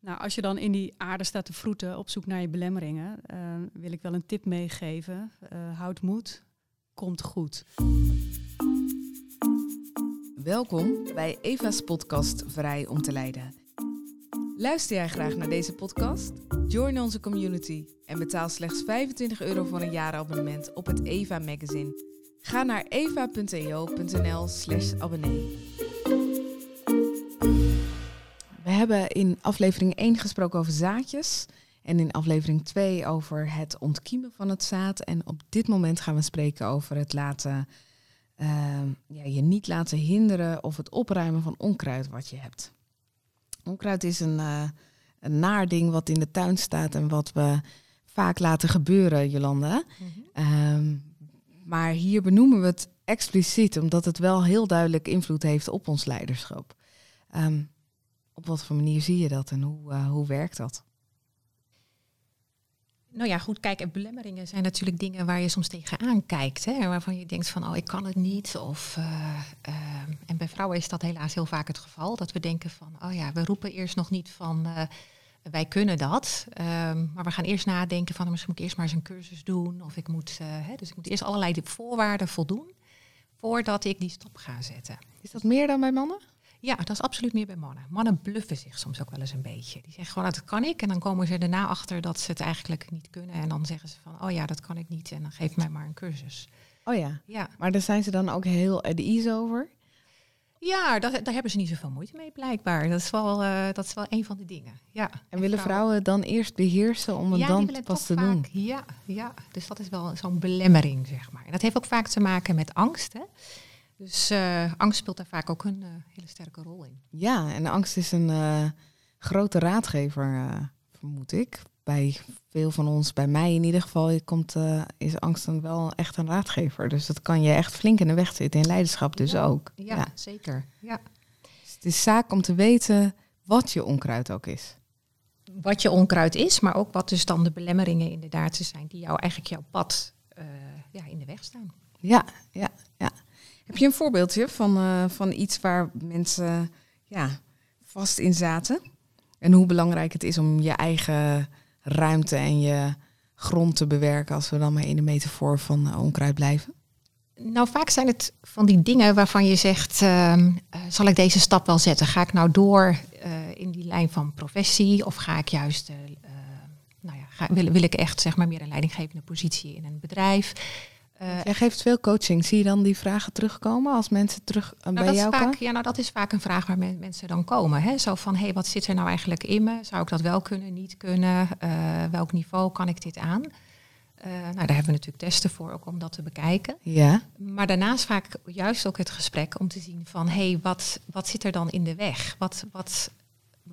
Nou, als je dan in die aarde staat te vroeten op zoek naar je belemmeringen, uh, wil ik wel een tip meegeven. Uh, houd moed, komt goed. Welkom bij Eva's podcast Vrij om te leiden. Luister jij graag naar deze podcast? Join onze community en betaal slechts 25 euro voor een jaarabonnement op het Eva magazine. Ga naar eva.eo.nl slash abonnee. Hebben in aflevering 1 gesproken over zaadjes. En in aflevering 2 over het ontkiemen van het zaad. En op dit moment gaan we spreken over het laten, uh, ja, je niet laten hinderen of het opruimen van onkruid wat je hebt. Onkruid is een, uh, een naar ding wat in de tuin staat en wat we vaak laten gebeuren, Jolanda. Mm um, maar hier benoemen we het expliciet, omdat het wel heel duidelijk invloed heeft op ons leiderschap. Um, op wat voor manier zie je dat en hoe, uh, hoe werkt dat? Nou ja, goed, kijk, en belemmeringen zijn natuurlijk dingen waar je soms tegenaan kijkt. Hè, waarvan je denkt van, oh, ik kan het niet. Of, uh, uh, en bij vrouwen is dat helaas heel vaak het geval. Dat we denken van, oh ja, we roepen eerst nog niet van, uh, wij kunnen dat. Um, maar we gaan eerst nadenken van, misschien moet ik eerst maar eens een cursus doen. Of ik moet, hè, dus ik moet eerst allerlei voorwaarden voldoen voordat ik die stap ga zetten. Is dat meer dan bij mannen? Ja, dat is absoluut meer bij mannen. Mannen bluffen zich soms ook wel eens een beetje. Die zeggen gewoon, dat kan ik. En dan komen ze daarna achter dat ze het eigenlijk niet kunnen. En dan zeggen ze van, oh ja, dat kan ik niet. En dan geef mij maar een cursus. Oh ja. ja. Maar daar zijn ze dan ook heel at ease over? Ja, dat, daar hebben ze niet zoveel moeite mee blijkbaar. Dat is wel, uh, dat is wel een van de dingen. Ja. En, willen vrouwen dan eerst beheersen om het ja, dan pas te vaak, doen? Ja, ja, dus dat is wel zo'n belemmering, zeg maar. En dat heeft ook vaak te maken met angst. Hè? Dus uh, angst speelt daar vaak ook een uh, hele sterke rol in. Ja, en angst is een uh, grote raadgever, vermoed ik. Bij veel van ons, bij mij in ieder geval, komt, is angst dan wel echt een raadgever. Dus dat kan je echt flink in de weg zitten, in leiderschap dus ja, ook. Ja, ja, zeker. Ja. Dus het is zaak om te weten wat je onkruid ook is. Wat je onkruid is, maar ook wat dus dan de belemmeringen inderdaad zijn die jou eigenlijk jouw pad ja, in de weg staan. Ja, ja, ja. Heb je een voorbeeldje van, uh, van iets waar mensen ja, vast in zaten? En hoe belangrijk het is om je eigen ruimte en je grond te bewerken, als we dan maar in de metafoor van uh, onkruid blijven? Nou, vaak zijn het van die dingen waarvan je zegt, uh, uh, zal ik deze stap wel zetten? Ga ik nou door in die lijn van professie of ga ik juist, nou ja, ga, wil, wil ik echt zeg maar meer een leidinggevende positie in een bedrijf? Uh, geeft veel coaching. Zie je dan die vragen terugkomen als mensen terug uh, nou, bij dat jou vaak, komen? Ja, nou dat is vaak een vraag waar men, mensen dan komen. Hè? Zo van, hé, hey, wat zit er nou eigenlijk in me? Zou ik dat wel kunnen, niet kunnen? Uh, welk niveau kan ik dit aan? nou, daar hebben we natuurlijk testen voor, ook om dat te bekijken. Ja. Maar daarnaast vaak juist ook het gesprek om te zien van, hé, hey, wat, wat zit er dan in de weg? Wat, wat,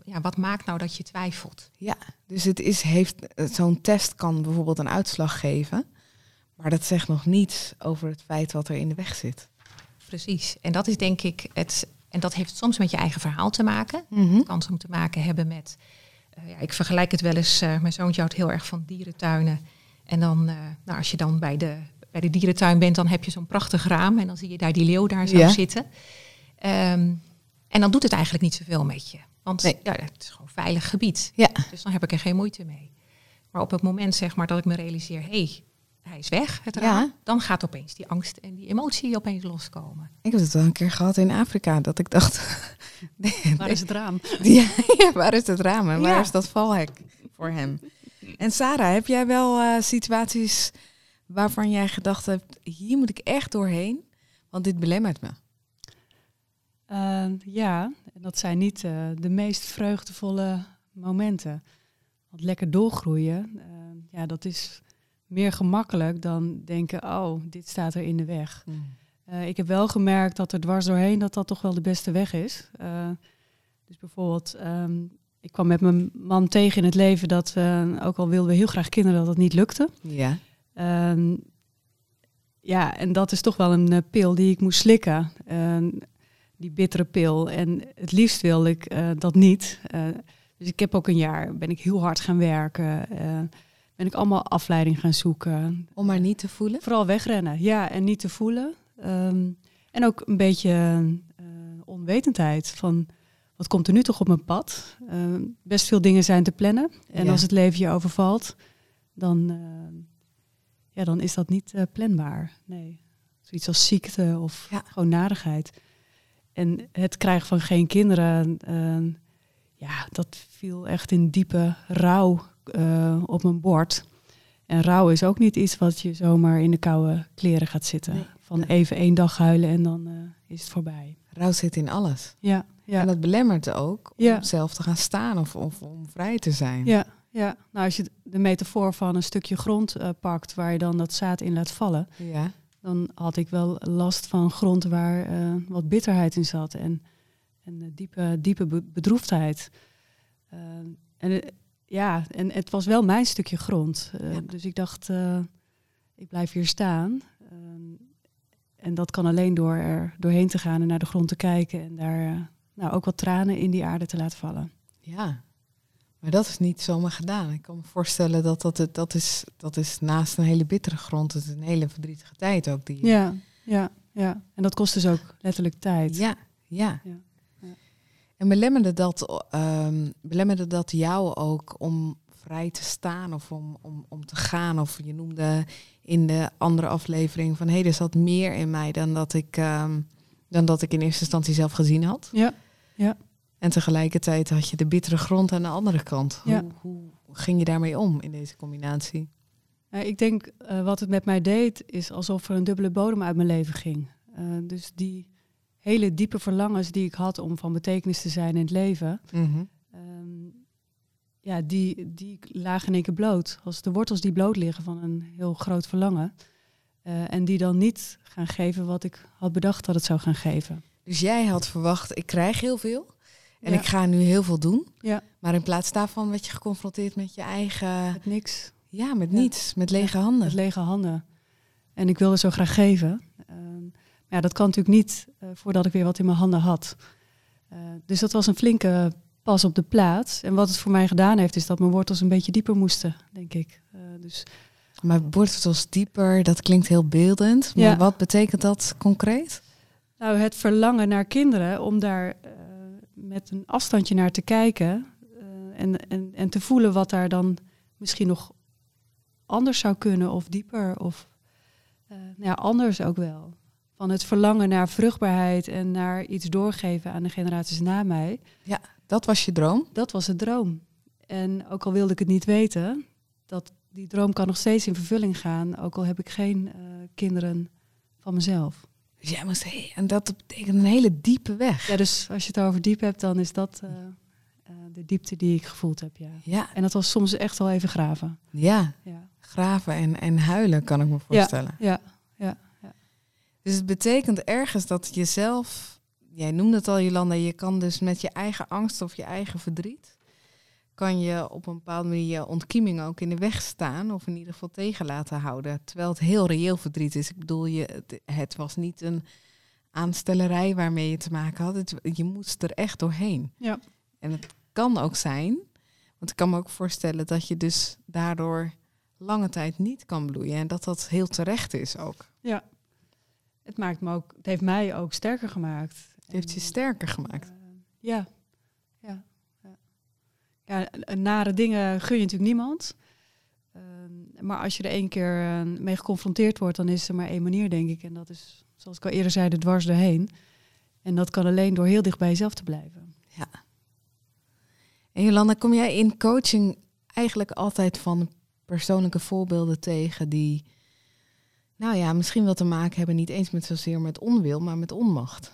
ja, wat maakt nou dat je twijfelt? Ja, dus het is, heeft, zo'n test kan bijvoorbeeld een uitslag geven... Maar dat zegt nog niets over het feit wat er in de weg zit. Precies. En dat is denk ik het. En dat heeft soms met je eigen verhaal te maken. Mm-hmm. Het kan soms te maken hebben met. Uh, ja, ik vergelijk het wel eens. Uh, mijn zoontje houdt heel erg van dierentuinen. En dan, uh, nou, als je dan bij de, bij de dierentuin bent, dan heb je zo'n prachtig raam. En dan zie je daar die leeuw daar zo ja. zitten. Um, en dan doet het eigenlijk niet zoveel met je. Want nee. ja, het is gewoon veilig gebied. Ja. Dus dan heb ik er geen moeite mee. Maar op het moment zeg maar, dat ik me realiseer, hé, hey, hij is weg, het raam, ja. dan gaat opeens die angst en die emotie opeens loskomen. Ik heb het wel een keer gehad in Afrika, dat ik dacht... nee, waar is het raam? Ja, ja, waar is het raam en waar ja. is dat valhek voor hem? En Sarah, heb jij wel uh, situaties waarvan jij gedacht hebt... hier moet ik echt doorheen, want dit belemmert me? Uh, ja, en dat zijn niet uh, de meest vreugdevolle momenten. Want lekker doorgroeien, uh, ja, dat is meer gemakkelijk dan denken, oh, dit staat er in de weg. Mm. Uh, ik heb wel gemerkt dat er dwars doorheen dat dat toch wel de beste weg is. Uh, dus bijvoorbeeld, um, ik kwam met mijn man tegen in het leven dat we, ook al wilden we heel graag kinderen, dat het niet lukte. Ja. Um, ja, en dat is toch wel een pil die ik moest slikken. die bittere pil. En het liefst wilde ik dat niet. dus ik heb ook een jaar, ben ik heel hard gaan werken ben ik allemaal afleiding gaan zoeken. Om maar niet te voelen? Vooral wegrennen, ja, en niet te voelen. Um, en ook een beetje uh, onwetendheid van wat komt er nu toch op mijn pad? Uh, best veel dingen zijn te plannen. En Ja. als het leven je overvalt, dan, eh, ja, dan is dat niet eh, planbaar. Nee. Zoiets als ziekte of Ja. gewoon narigheid. En het krijgen van geen kinderen, eh, ja, dat viel echt in diepe rouw eh, op mijn bord. En rouw is ook niet iets wat je zomaar in de koude kleren gaat zitten. Nee. Van even één dag huilen en dan eh, is het voorbij. Rouw zit in alles. Ja, ja. En dat belemmert ook om Ja. zelf te gaan staan of, of om vrij te zijn. Ja, ja. Nou, als je de metafoor van een stukje grond eh, pakt waar je dan dat zaad in laat vallen, Ja. dan had ik wel last van grond waar wat bitterheid in zat en, en diepe, diepe be- bedroefdheid. En, ja, en het was wel mijn stukje grond. Eh, Ja. Dus ik dacht, eh, ik blijf hier staan. Eh, en dat kan alleen door er doorheen te gaan en naar de grond te kijken en daar eh, nou, ook wat tranen in die aarde te laten vallen. Ja. Maar dat is niet zomaar gedaan. Ik kan me voorstellen dat dat, het, dat, is, dat is naast een hele bittere grond, het is een hele verdrietige tijd ook. Die, Ja, ja, ja. En dat kost dus ook letterlijk tijd. Ja, ja. En belemmerde dat, ehm, belemmerde dat jou ook om vrij te staan of om, om, om te gaan? Of je noemde in de andere aflevering van hé, er zat meer in mij dan dat ik, ehm, dan dat ik in eerste instantie zelf gezien had. Ja, ja. En tegelijkertijd had je de bittere grond aan de andere kant. Ja. Hoe, hoe ging je daarmee om in deze combinatie? Eh, ik denk eh, wat het met mij deed, is alsof er een dubbele bodem uit mijn leven ging. Eh, dus die hele diepe verlangens die ik had om van betekenis te zijn in het leven, Mhm. ehm, ja, die, die lagen in één keer bloot. Als de wortels die bloot liggen van een heel groot verlangen. Eh, en die dan niet gaan geven wat ik had bedacht dat het zou gaan geven. Dus jij had verwacht, ik krijg heel veel en Ja. ik ga nu heel veel doen. Ja. Maar in plaats daarvan werd je geconfronteerd met je eigen, Met niks. ja, met Ja. niets, met lege handen. Met lege handen. En ik wilde zo graag geven. Ehm, maar ja, dat kan natuurlijk niet eh, voordat ik weer wat in mijn handen had. Eh, dus dat was een flinke pas op de plaats. En wat het voor mij gedaan heeft, is dat mijn wortels een beetje dieper moesten, denk ik. Eh, dus Maar wortels dieper, dat klinkt heel beeldend. Maar Ja. wat betekent dat concreet? nou, het verlangen naar kinderen, om daar met een afstandje naar te kijken en, en, en te voelen wat daar dan misschien nog anders zou kunnen of dieper of nou ja, anders ook wel. Van het verlangen naar vruchtbaarheid en naar iets doorgeven aan de generaties na mij, Dat was je droom? dat was de droom. En ook al wilde ik het niet weten, dat die droom kan nog steeds in vervulling gaan, ook al heb ik geen eh, kinderen van mezelf. Dus jij moest, hey, en dat betekent een hele diepe weg. Ja, dus als je het over diep hebt, dan is dat eh, eh, de diepte die ik gevoeld heb, ja. Ja, En dat was soms echt wel even graven. ja. Ja, graven en, en huilen kan ik me voorstellen. ja, Dus het betekent ergens dat jezelf, jij noemde het al Jolanda, je kan dus met je eigen angst of je eigen verdriet, kan je op een bepaalde manier je ontkieming ook in de weg staan of in ieder geval tegen laten houden. Terwijl het heel reëel verdriet is. Ik bedoel, je, het, het was niet een aanstellerij waarmee je te maken had. Het, je moest er echt doorheen. Ja. En het kan ook zijn, want ik kan me ook voorstellen dat je dus daardoor lange tijd niet kan bloeien en dat dat heel terecht is ook. Het, maakt me ook, het heeft mij ook sterker gemaakt. Het heeft je sterker gemaakt. eh, ja. ja, ja. Ja, nare dingen gun je natuurlijk niemand. Ehm, maar als je er één keer eh, mee geconfronteerd wordt, dan is er maar één manier, denk ik. En dat is, zoals ik al eerder zei, de dwars doorheen. En dat kan alleen door heel dicht bij jezelf te blijven. En Jolanda, kom jij in coaching eigenlijk altijd van persoonlijke voorbeelden tegen die, nou ja, misschien wel te maken hebben niet eens met zozeer met onwil, maar met onmacht?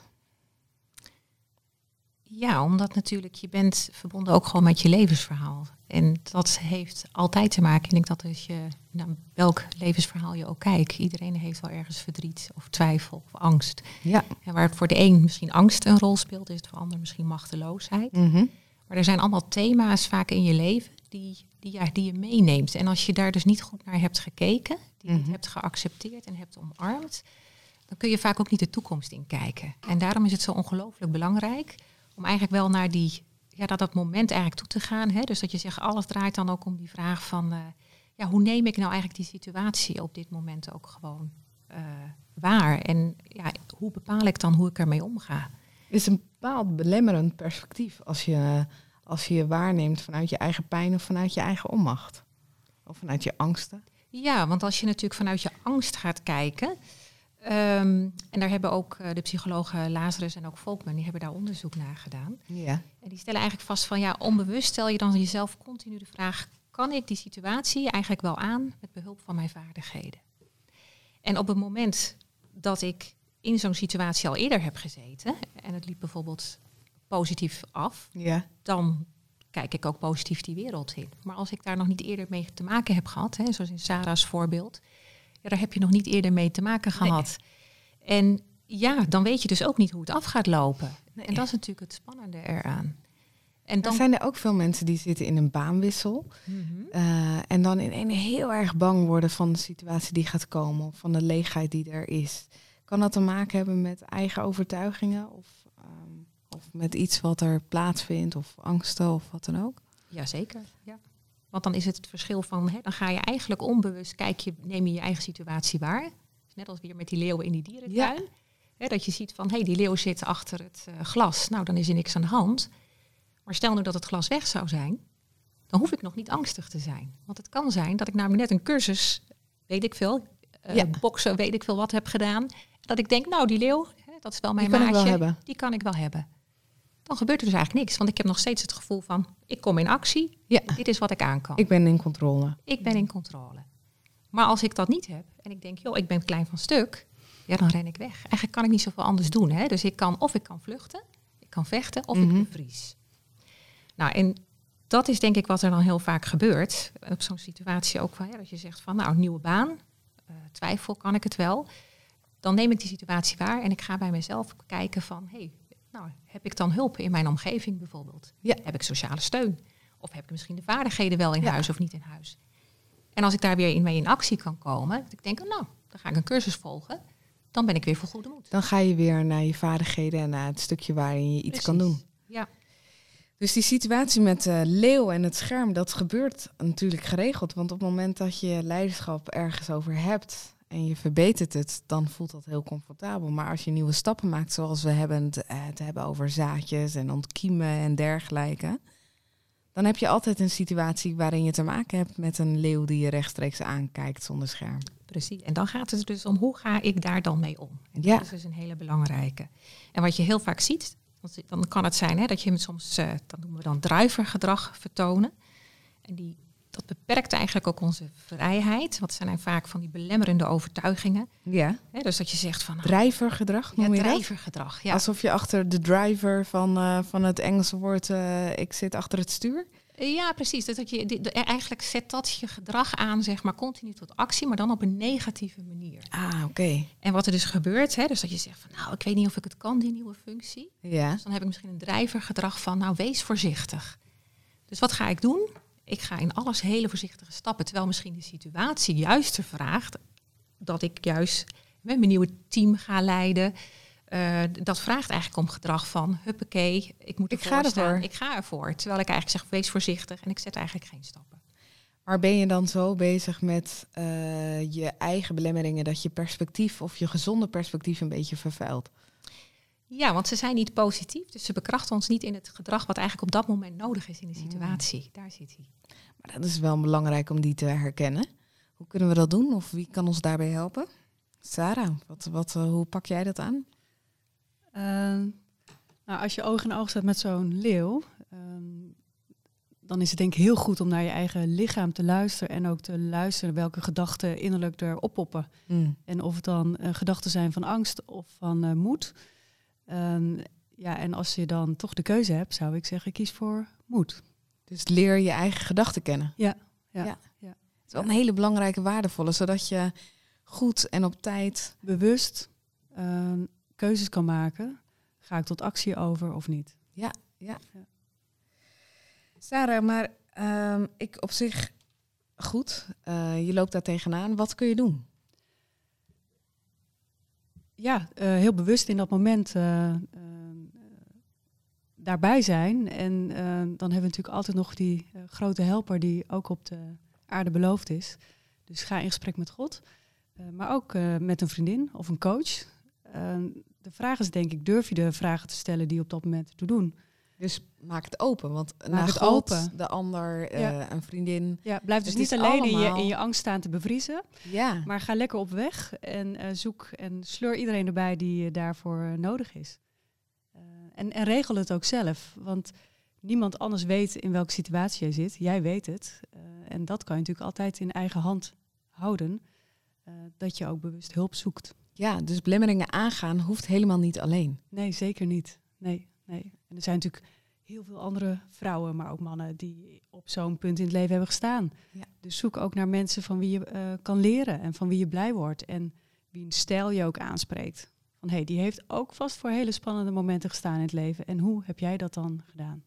Ja, omdat natuurlijk je bent verbonden ook gewoon met je levensverhaal. En dat heeft altijd te maken, en ik dat als je naar welk levensverhaal je ook kijkt. Iedereen heeft wel ergens verdriet of twijfel of angst. Ja. En waar voor de een misschien angst een rol speelt, is het voor de ander misschien machteloosheid. Mhm. Maar er zijn allemaal thema's vaak in je leven die, die, ja, die je meeneemt. En als je daar dus niet goed naar hebt gekeken, die Mhm. hebt geaccepteerd en hebt omarmd, dan kun je vaak ook niet de toekomst in kijken. En daarom is het zo ongelooflijk belangrijk om eigenlijk wel naar die, ja, dat, dat moment eigenlijk toe te gaan. Hè? Dus dat je zegt, alles draait dan ook om die vraag van, eh, ja, hoe neem ik nou eigenlijk die situatie op dit moment ook gewoon eh, waar? En ja, hoe bepaal ik dan hoe ik ermee omga? Is een bepaald belemmerend perspectief als je, als je je waarneemt vanuit je eigen pijn of vanuit je eigen onmacht. Of vanuit je angsten. Ja, want als je natuurlijk vanuit je angst gaat kijken. ehm, en daar hebben ook eh, de psychologen Lazarus en ook Volkman, die hebben daar onderzoek naar gedaan. Ja. En die stellen eigenlijk vast van ja, onbewust stel je dan jezelf continu de vraag: kan ik die situatie eigenlijk wel aan met behulp van mijn vaardigheden? En op het moment dat ik in zo'n situatie al eerder heb gezeten en het liep bijvoorbeeld positief af, Ja. dan kijk ik ook positief die wereld in. Maar als ik daar nog niet eerder mee te maken heb gehad, hè, zoals in Sarah's voorbeeld, ja, daar heb je nog niet eerder mee te maken gehad. En ja, dan weet je dus ook niet hoe het af gaat lopen. Nee. En dat is natuurlijk het spannende eraan. En Dan dan zijn er ook veel mensen die zitten in een baanwissel. Mhm. eh, en dan in ene heel erg bang worden van de situatie die gaat komen. Of van de leegheid die er is. Kan dat te maken hebben met eigen overtuigingen? Of, ehm, of met iets wat er plaatsvindt? Of angsten of wat dan ook? Jazeker, ja. Want dan is het het verschil van, hè, dan ga je eigenlijk onbewust, kijk je, neem je je eigen situatie waar. Dus net als weer met die leeuwen in die dierentuin. Hè, dat je ziet van, hé, hey, die leeuw zit achter het eh, glas. Nou, dan is er niks aan de hand. Maar stel nu dat het glas weg zou zijn, dan hoef ik nog niet angstig te zijn. Want het kan zijn dat ik namelijk net een cursus, weet ik veel, Ja. boksen, weet ik veel wat heb gedaan. Dat ik denk, nou, die leeuw, hè, dat is wel mijn Die maatje, wel die kan ik wel hebben. Dan gebeurt er dus eigenlijk niks. Want ik heb nog steeds het gevoel van, ik kom in actie, Ja. dit is wat ik aan kan. Ik ben in controle. Ik ben in controle. Maar als ik dat niet heb en ik denk, joh, ik ben klein van stuk, ja, dan ren ik weg. Eigenlijk kan ik niet zoveel anders doen. Hè? Dus ik kan, of ik kan vluchten, ik kan vechten, of Mhm. ik bevries. Nou, en dat is denk ik wat er dan heel vaak gebeurt. Op zo'n situatie ook van, ja, dat je zegt van, nou, nieuwe baan, eh, twijfel, kan ik het wel? Dan neem ik die situatie waar en ik ga bij mezelf kijken van, hey, nou, heb ik dan hulp in mijn omgeving bijvoorbeeld? Ja. Heb ik sociale steun? Of heb ik misschien de vaardigheden wel in Ja. huis of niet in huis? En als ik daar weer in mee in actie kan komen, dat ik denk, oh, nou, dan ga ik een cursus volgen, dan ben ik weer vol goede moed. Dan ga je weer naar je vaardigheden en naar het stukje waarin je iets kan doen. Ja, Dus die situatie met de leeuw en het scherm, dat gebeurt natuurlijk geregeld. Want op het moment dat je leiderschap ergens over hebt en je verbetert het, dan voelt dat heel comfortabel. Maar als je nieuwe stappen maakt, zoals we hebben het, eh, het hebben over zaadjes en ontkiemen en dergelijke, dan heb je altijd een situatie waarin je te maken hebt met een leeuw die je rechtstreeks aankijkt zonder scherm. precies. En dan gaat het dus om, hoe ga ik daar dan mee om? En Ja. dat is dus een hele belangrijke. En wat je heel vaak ziet, dan kan het zijn hè, dat je soms, eh, dat noemen we dan druivergedrag vertonen. En die, beperkt eigenlijk ook onze vrijheid. Want het zijn vaak van die belemmerende overtuigingen. Ja, dus dat je zegt van, nou, drijvergedrag noem ja, je dat? drijvergedrag. Ja. Alsof je achter de driver van, eh, van het Engelse woord eh, ik zit achter het stuur. Ja, precies. Dus dat je, die- de- eigenlijk zet dat je gedrag aan, zeg maar, continu tot actie, maar dan op een negatieve manier. Ah, oké. En wat er dus gebeurt, hè, dus dat je zegt van, nou, ik weet niet of ik het kan, die nieuwe functie. Ja. Dus dan heb ik misschien een drijvergedrag van, nou, wees voorzichtig. Dus wat ga ik doen? Ik ga in alles hele voorzichtige stappen, terwijl misschien de situatie juist vraagt dat ik juist met mijn nieuwe team ga leiden. Eh, dat vraagt eigenlijk om gedrag van, huppakee, ik moet Ik ervoor ga staan. ervoor. Ik ga ervoor. Terwijl ik eigenlijk zeg, wees voorzichtig en ik zet eigenlijk geen stappen. Maar ben je dan zo bezig met eh, je eigen belemmeringen dat je perspectief of je gezonde perspectief een beetje vervuilt? Ja, want ze zijn niet positief, dus ze bekrachten ons niet in het gedrag wat eigenlijk op dat moment nodig is in de situatie. Daar zit hij. Maar dat is wel belangrijk om die te herkennen. Hoe kunnen we dat doen of wie kan ons daarbij helpen? Sarah, wat, wat, eh, hoe pak jij dat aan? Ehm, nou, als je oog in oog staat met zo'n leeuw, ehm, dan is het denk ik heel goed om naar je eigen lichaam te luisteren en ook te luisteren welke gedachten innerlijk er oppoppen. En of het dan eh, gedachten zijn van angst of van eh, moed. Ehm, ja, en als je dan toch de keuze hebt, zou ik zeggen, kies voor moed. Dus leer je eigen gedachten kennen. Ja, ja, Ja. ja. Het is wel een hele belangrijke, waardevolle, zodat je goed en op tijd. Bewust ehm, keuzes kan maken. Ga ik tot actie over of niet? Sarah, maar ehm, ik op zich goed. Eh, je loopt daar tegenaan. Wat kun je doen? Ja, eh, heel bewust in dat moment eh, eh, daarbij zijn. En dan hebben we natuurlijk altijd nog die grote helper die ook op de aarde beloofd is. Dus ga in gesprek met God. Maar ook met een vriendin of een coach. De vraag is denk ik, durf je de vragen te stellen die je op dat moment te doen? Dus maak het open, want Maak maak het open. de ander, eh, een vriendin. Ja, blijf dus niet alleen in, je, allemaal- in je angst staan te bevriezen. Ja, Maar ga lekker op weg en eh, zoek en sleur iedereen erbij die eh, daarvoor nodig is. En, en regel het ook zelf, want niemand anders weet in welke situatie je zit. Jij weet het. En dat kan je natuurlijk altijd in eigen hand houden. dat je ook bewust hulp zoekt. ja, dus belemmeringen aangaan hoeft helemaal niet alleen. Nee, zeker niet. Nee, nee. En er zijn natuurlijk heel veel andere vrouwen, maar ook mannen die op zo'n punt in het leven hebben gestaan. Ja. Dus zoek ook naar mensen van wie je eh, kan leren en van wie je blij wordt en wie een stijl je ook aanspreekt. Van hé, hey, die heeft ook vast voor hele spannende momenten gestaan in het leven. En hoe heb jij dat dan gedaan?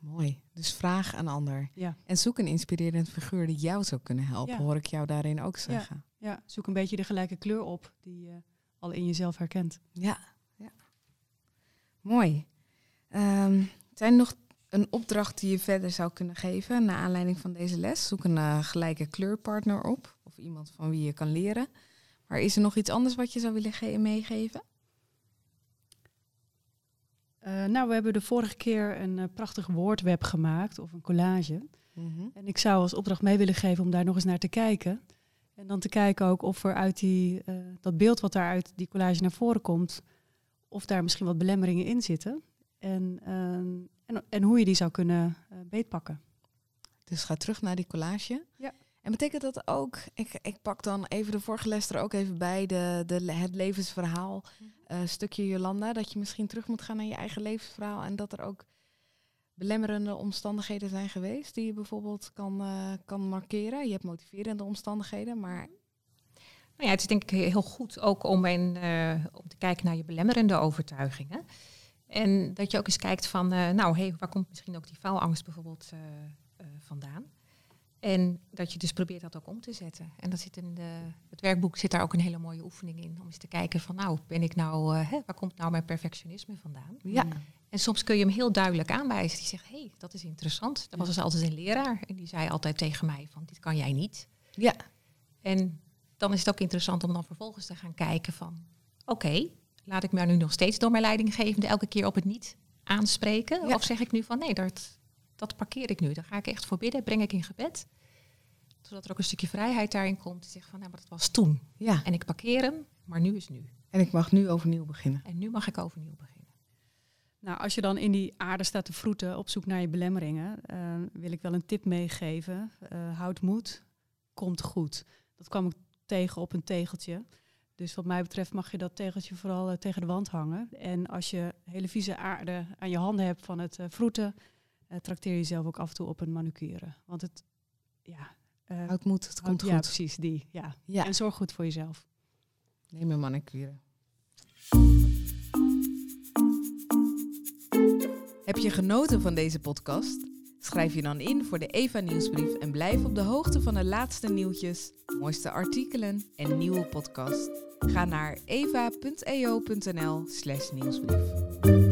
Mooi. Dus vraag een ander. Ja. En zoek een inspirerend figuur die jou zou kunnen helpen, Ja. hoor ik jou daarin ook zeggen. Ja, zoek een beetje de gelijke kleur op die je al in jezelf herkent. Ja. ja. Mooi. Ehm, zijn er nog een opdracht die je verder zou kunnen geven naar aanleiding van deze les? Zoek een eh, gelijke kleurpartner op of iemand van wie je kan leren. Maar is er nog iets anders wat je zou willen ge- meegeven? Eh, nou, we hebben de vorige keer een eh, prachtig woordweb gemaakt of een collage. En ik zou als opdracht mee willen geven om daar nog eens naar te kijken. En dan te kijken ook of er uit die, dat beeld wat daar uit die collage naar voren komt, of daar misschien wat belemmeringen in zitten. En, ehm, en, en hoe je die zou kunnen eh, beetpakken. Dus ga terug naar die collage. Ja. En betekent dat ook, ik, ik pak dan even de vorige les er ook even bij, de, de, het levensverhaal, eh, stukje Jolanda, dat je misschien terug moet gaan naar je eigen levensverhaal en dat er ook belemmerende omstandigheden zijn geweest die je bijvoorbeeld kan, eh, kan markeren. Je hebt motiverende omstandigheden, maar Nou ja, het is denk ik heel goed ook om, in, eh, om te kijken naar je belemmerende overtuigingen. En dat je ook eens kijkt van, eh, nou, hey, waar komt misschien ook die faalangst bijvoorbeeld eh, eh, vandaan? En dat je dus probeert dat ook om te zetten. En dat zit in de, het werkboek zit daar ook een hele mooie oefening in. Om eens te kijken van, nou, ben ik nou, hè, waar komt nou mijn perfectionisme vandaan? ja, En soms kun je hem heel duidelijk aanwijzen. Die zegt, hé, hey, dat is interessant. Er was dus altijd een leraar en die zei altijd tegen mij van, dit kan jij niet. ja, En dan is het ook interessant om dan vervolgens te gaan kijken van... oké, laat ik me nu nog steeds door mijn leidinggevende elke keer op het niet aanspreken? Ja. Of zeg ik nu van nee, dat, dat parkeer ik nu. Daar ga ik echt voor bidden, breng ik in gebed. Zodat er ook een stukje vrijheid daarin komt. Die zegt van, nou, maar dat was toen. ja. En ik parkeer hem, maar nu is nu. En ik mag nu overnieuw beginnen. En nu mag ik overnieuw beginnen. Nou, als je dan in die aarde staat te vroeten op zoek naar je belemmeringen, eh, wil ik wel een tip meegeven. Eh, houd moed, komt goed. Dat kwam ik tegen op een tegeltje. Dus wat mij betreft mag je dat tegeltje vooral eh, tegen de wand hangen. En als je hele vieze aarde aan je handen hebt van het eh, vroeten, eh trakteer jezelf ook af en toe op een manucure. Want het, ja... Houd moed, het komt ja, goed. precies, die. Ja. Ja, En zorg goed voor jezelf. neem een manicure. Heb je genoten van deze podcast? Schrijf je dan in voor de Eva Nieuwsbrief en blijf op de hoogte van de laatste nieuwtjes, mooiste artikelen en nieuwe podcast. Ga naar eva.eo.nl/nieuwsbrief.